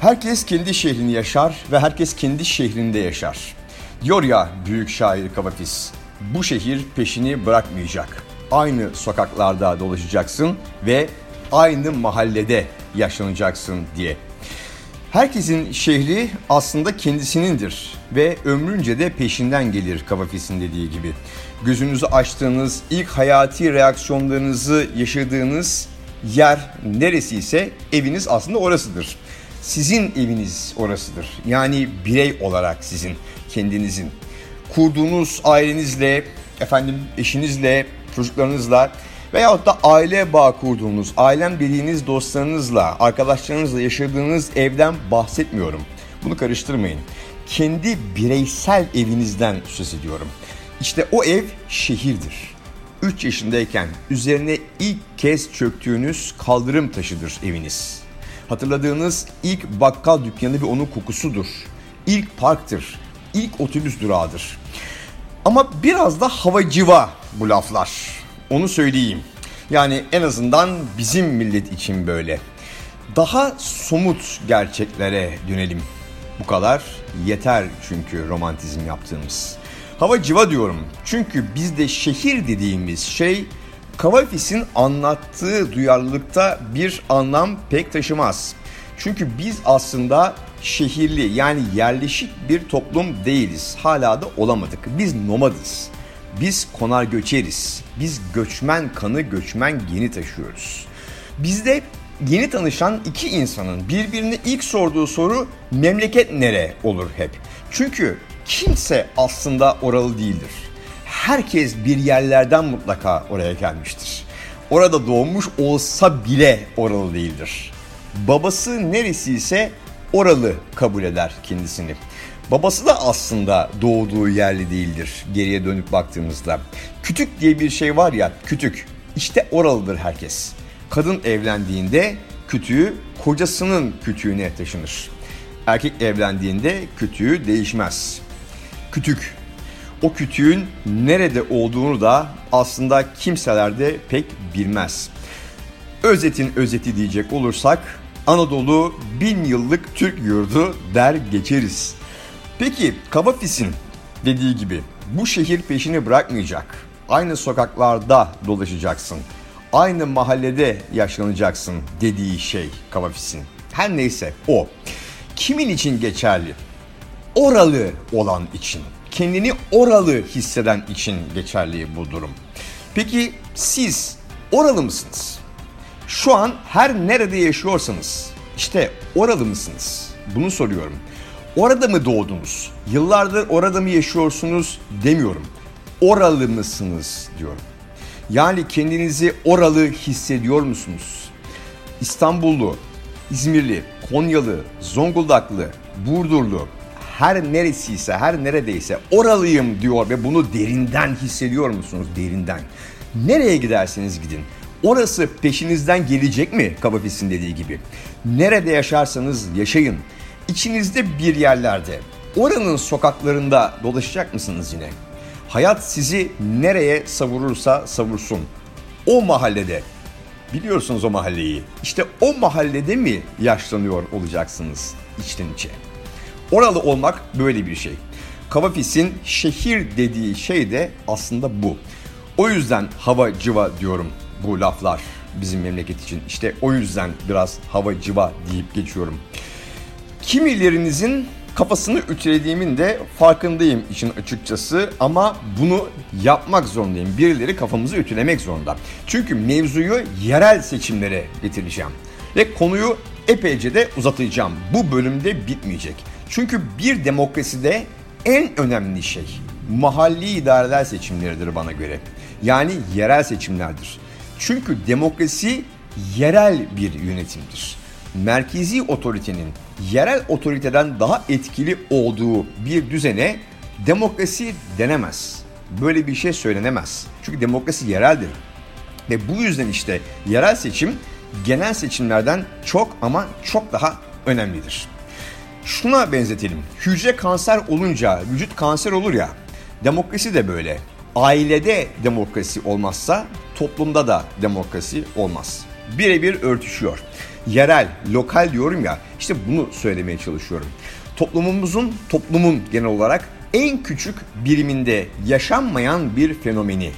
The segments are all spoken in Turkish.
Herkes kendi şehrini yaşar ve herkes kendi şehrinde yaşar. Diyor ya büyük şair Kavafis, bu şehir peşini bırakmayacak. Aynı sokaklarda dolaşacaksın ve aynı mahallede yaşlanacaksın diye. Herkesin şehri aslında kendisinindir ve ömrünce de peşinden gelir Kavafis'in dediği gibi. Gözünüzü açtığınız, ilk hayati reaksiyonlarınızı yaşadığınız yer neresi ise eviniz aslında orasıdır. Sizin eviniz orasıdır. Yani birey olarak sizin, kendinizin. Kurduğunuz ailenizle, efendim eşinizle, çocuklarınızla veyahut da aile bağ kurduğunuz, ailem dediğiniz dostlarınızla, arkadaşlarınızla yaşadığınız evden bahsetmiyorum. Bunu karıştırmayın. Kendi bireysel evinizden söz ediyorum. İşte o ev şehirdir. 3 yaşındayken üzerine ilk kez çöktüğünüz kaldırım taşıdır eviniz. Hatırladığınız ilk bakkal dükkanı ve onun kokusudur. İlk parktır. İlk otobüs durağıdır. Ama biraz da havacıva bu laflar. Onu söyleyeyim. Yani en azından bizim millet için böyle. Daha somut gerçeklere dönelim. Bu kadar yeter çünkü romantizm yaptığımız. Hava civa diyorum. Çünkü bizde şehir dediğimiz şey Kavafis'in anlattığı duyarlılıkta bir anlam pek taşımaz. Çünkü biz aslında şehirli yani yerleşik bir toplum değiliz. Hala da olamadık. Biz nomadız. Biz konar göçeriz. Biz göçmen kanı, göçmen geni taşıyoruz. Bizde yeni tanışan iki insanın birbirine ilk sorduğu soru memleket nere olur hep. Çünkü kimse aslında oralı değildir. Herkes bir yerlerden mutlaka oraya gelmiştir. Orada doğmuş olsa bile oralı değildir. Babası neresi ise oralı kabul eder kendisini. Babası da aslında doğduğu yerli değildir geriye dönüp baktığımızda. Kütük diye bir şey var ya kütük. İşte oralıdır herkes. Kadın evlendiğinde kütüğü kocasının kütüğüne taşınır. Erkek evlendiğinde kütüğü değişmez. Kütük. O kütüğün nerede olduğunu da aslında kimseler de pek bilmez. Özetin özeti diyecek olursak Anadolu bin yıllık Türk yurdu der geçeriz. Peki Kavafis'in dediği gibi bu şehir peşini bırakmayacak. Aynı sokaklarda dolaşacaksın. Aynı mahallede yaşlanacaksın dediği şey Kavafis'in. Her neyse o. Kimin için geçerli? Oralı olan için. Kendini oralı hisseden için geçerli bu durum. Peki siz oralı mısınız? Şu an her nerede yaşıyorsanız işte oralı mısınız? Bunu soruyorum. Orada mı doğdunuz? Yıllardır orada mı yaşıyorsunuz demiyorum. Oralı mısınız diyorum. Yani kendinizi oralı hissediyor musunuz? İstanbullu, İzmirli, Konyalı, Zonguldaklı, Burdurlu, her neresiyse, her neredeyse oralıyım diyor ve bunu derinden hissediyor musunuz? Derinden. Nereye giderseniz gidin. Orası peşinizden gelecek mi Kabafis'in dediği gibi? Nerede yaşarsanız yaşayın. İçinizde bir yerlerde, oranın sokaklarında dolaşacak mısınız yine? Hayat sizi nereye savurursa savursun. O mahallede, biliyorsunuz o mahalleyi. İşte o mahallede mi yaşlanıyor olacaksınız içten içe? Oralı olmak böyle bir şey. Kavafis'in şehir dediği şey de aslında bu. O yüzden hava cıva diyorum bu laflar bizim memleket için. İşte o yüzden biraz hava cıva deyip geçiyorum. Kimilerinizin kafasını ütülediğimin de farkındayım için açıkçası ama bunu yapmak zorundayım. Birileri kafamızı ütülemek zorunda. Çünkü mevzuyu yerel seçimlere getireceğim. Ve konuyu epeyce de uzatacağım. Bu bölümde bitmeyecek. Çünkü bir demokraside en önemli şey mahalli idareler seçimleridir bana göre. Yani yerel seçimlerdir. Çünkü demokrasi yerel bir yönetimdir. Merkezi otoritenin yerel otoriteden daha etkili olduğu bir düzene demokrasi denemez. Böyle bir şey söylenemez. Çünkü demokrasi yereldir. Ve bu yüzden işte yerel seçim genel seçimlerden çok ama çok daha önemlidir. Şuna benzetelim. Hücre kanser olunca vücut kanser olur ya. Demokrasi de böyle. Ailede demokrasi olmazsa toplumda da demokrasi olmaz. birebir örtüşüyor. Yerel, lokal diyorum ya işte bunu söylemeye çalışıyorum. Toplumumuzun, toplumun genel olarak en küçük biriminde yaşanmayan bir fenomeni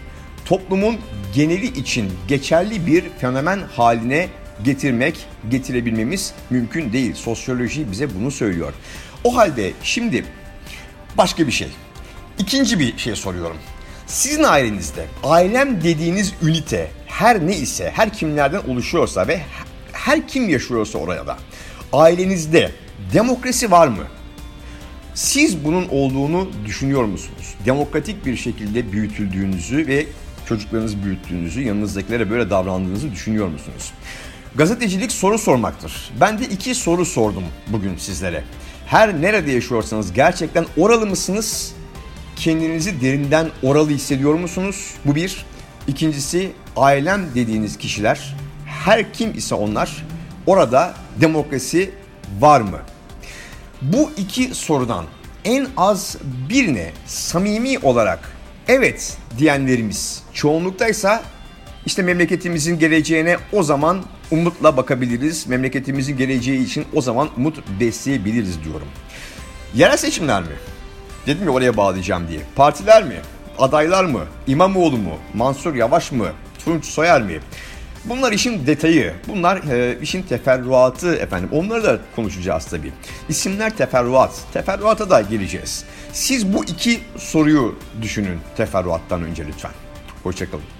toplumun geneli için geçerli bir fenomen haline getirmek, getirebilmemiz mümkün değil. Sosyoloji bize bunu söylüyor. O halde şimdi başka bir şey. İkinci bir şey soruyorum. Sizin ailenizde ailem dediğiniz ünite her ne ise, her kimlerden oluşuyorsa ve her kim yaşıyorsa oraya da ailenizde demokrasi var mı? Siz bunun olduğunu düşünüyor musunuz? Demokratik bir şekilde büyütüldüğünüzü ve çocuklarınızı büyüttüğünüzü, yanınızdakilere böyle davrandığınızı düşünüyor musunuz? Gazetecilik soru sormaktır. Ben de iki soru sordum bugün sizlere. Her nerede yaşıyorsanız gerçekten oralı mısınız? Kendinizi derinden oralı hissediyor musunuz? Bu bir. İkincisi ailem dediğiniz kişiler her kim ise onlar orada demokrasi var mı? Bu iki sorudan en az birine samimi olarak evet diyenlerimiz çoğunluktaysa işte memleketimizin geleceğine o zaman umutla bakabiliriz. Memleketimizin geleceği için o zaman umut besleyebiliriz diyorum. Yerel seçimler mi? Dedim ya oraya bağlayacağım diye. Partiler mi? Adaylar mı? İmamoğlu mu? Mansur Yavaş mı? Tunç Soyer mi? Bunlar işin detayı, bunlar e, işin teferruatı efendim. Onları da konuşacağız tabii. İsimler teferruat, teferruata da geleceğiz. Siz bu iki soruyu düşünün teferruattan önce lütfen. Hoşçakalın.